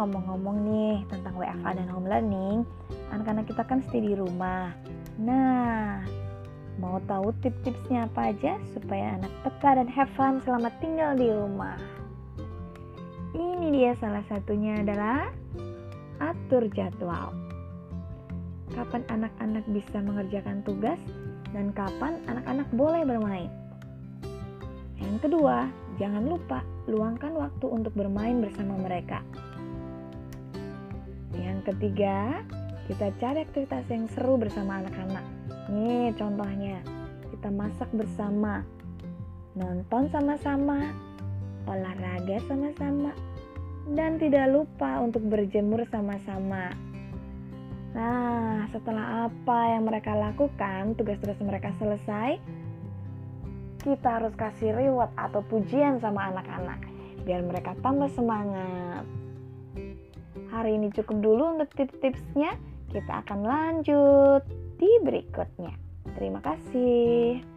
ngomong-ngomong nih tentang WFA dan home learning, anak-anak kita kan stay di rumah. Nah, mau tahu tips-tipsnya apa aja supaya anak peka dan have fun selama tinggal di rumah? Ini dia salah satunya adalah atur jadwal. Kapan anak-anak bisa mengerjakan tugas dan kapan anak-anak boleh bermain. Yang kedua, jangan lupa luangkan waktu untuk bermain bersama mereka. Yang ketiga, kita cari aktivitas yang seru bersama anak-anak. Nih contohnya, kita masak bersama, nonton sama-sama, olahraga sama-sama, dan tidak lupa untuk berjemur sama-sama. Nah, setelah apa yang mereka lakukan, tugas-tugas mereka selesai, kita harus kasih reward atau pujian sama anak-anak biar mereka tambah semangat. Hari ini cukup dulu untuk tips-tipsnya. Kita akan lanjut di berikutnya. Terima kasih.